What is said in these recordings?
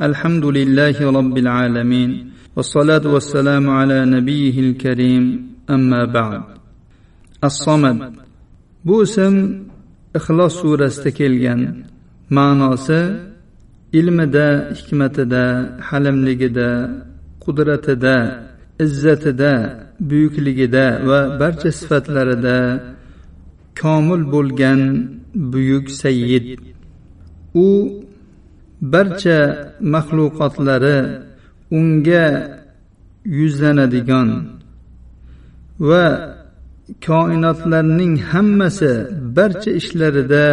الحمد لله رب العالمين والصلاة والسلام على نبيه الكريم أما بعد الصمد بوسم إخلاص سورة kelgan ma'nosi ilmida hikmatida halimligida qudratida izzatida buyukligida va barcha sifatlarida komil bo'lgan buyuk sayyid u barcha maxluqotlari unga yuzlanadigan va koinotlarning hammasi barcha ishlarida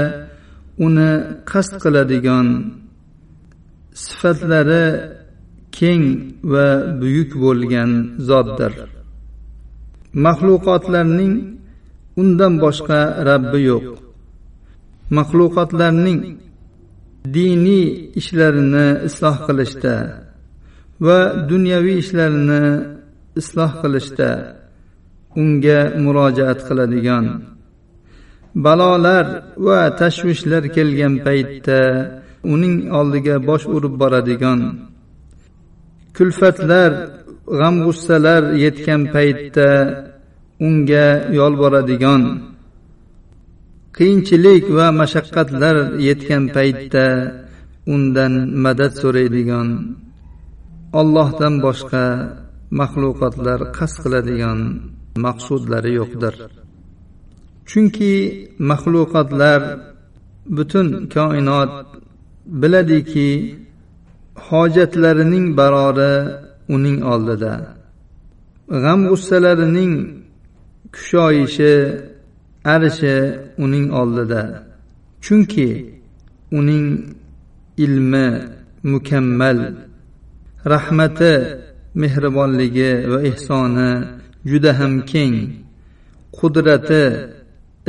uni qasd qiladigan sifatlari keng va buyuk bo'lgan zotdir. Maxluqotlarning undan boshqa rabbi yo'q. Maxluqotlarning diniy ishlarini isloh qilishda va dunyoviy ishlarini isloh qilishda unga murojaat qiladigan. Balolar va tashvishlar kelgan paytda uning oldiga bosh urib boradigan. Kulfatlar g'am g'ussalar yetgan paytda unga yolboradigan. Qiyinchilik va mashaqqatlar yetgan paytda undan madad so'raydigan ollohdan boshqa maxluqotlar qasd qiladigan maqsudlari yo'qdir. Chunki maxluqotlar butun koinot biladiki hojatlarining barori uning oldida. G'am g'ussalarining kushoyishi arshi uning oldida. Chunki uning ilmi mukammal rahmati mehribonligi va ehsoni juda ham keng. Qudrati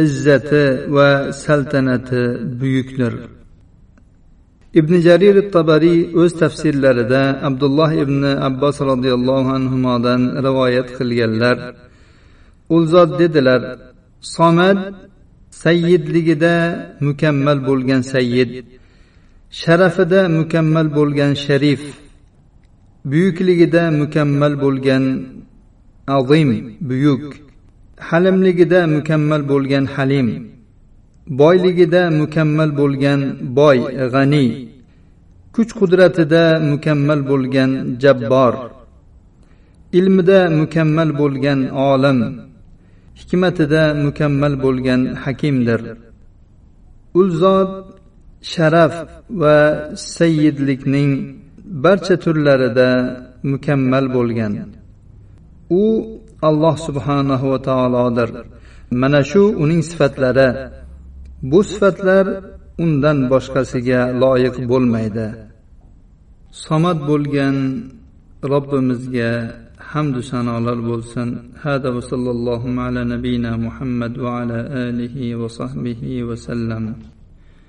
izzati va saltanati buyukdir. Ibn jarir tabariy o'z tafsirlarida abdulloh ibn abbos roziyallohu anhudan rivoyat qilganlar u zot dedilar somad sayyidligida mukammal bo'lgan sayyid sharafida mukammal bo'lgan sharif buyukligida mukammal bo'lgan azim buyuk halimligida mukammal bo'lgan halim boyligida mukammal bo'lgan boy g'aniy kuch qudratida mukammal bo'lgan jabbor ilmida mukammal bo'lgan olim. Hikmatida mukammal bo'lgan hakimdir. U zot sharaf va sayyidlikning barcha turlarida mukammal bo'lgan. U alloh subhanahu va taolodir. Mana shu uning sifatlari. Bu sifatlar undan boshqasiga loyiq bo'lmaydi. Somad bo'lgan robbimizga hamdu sanolar bo'lsin. Hada va sallallohu ala nabiyina muhammad va ala alihi va sahbihi vasallam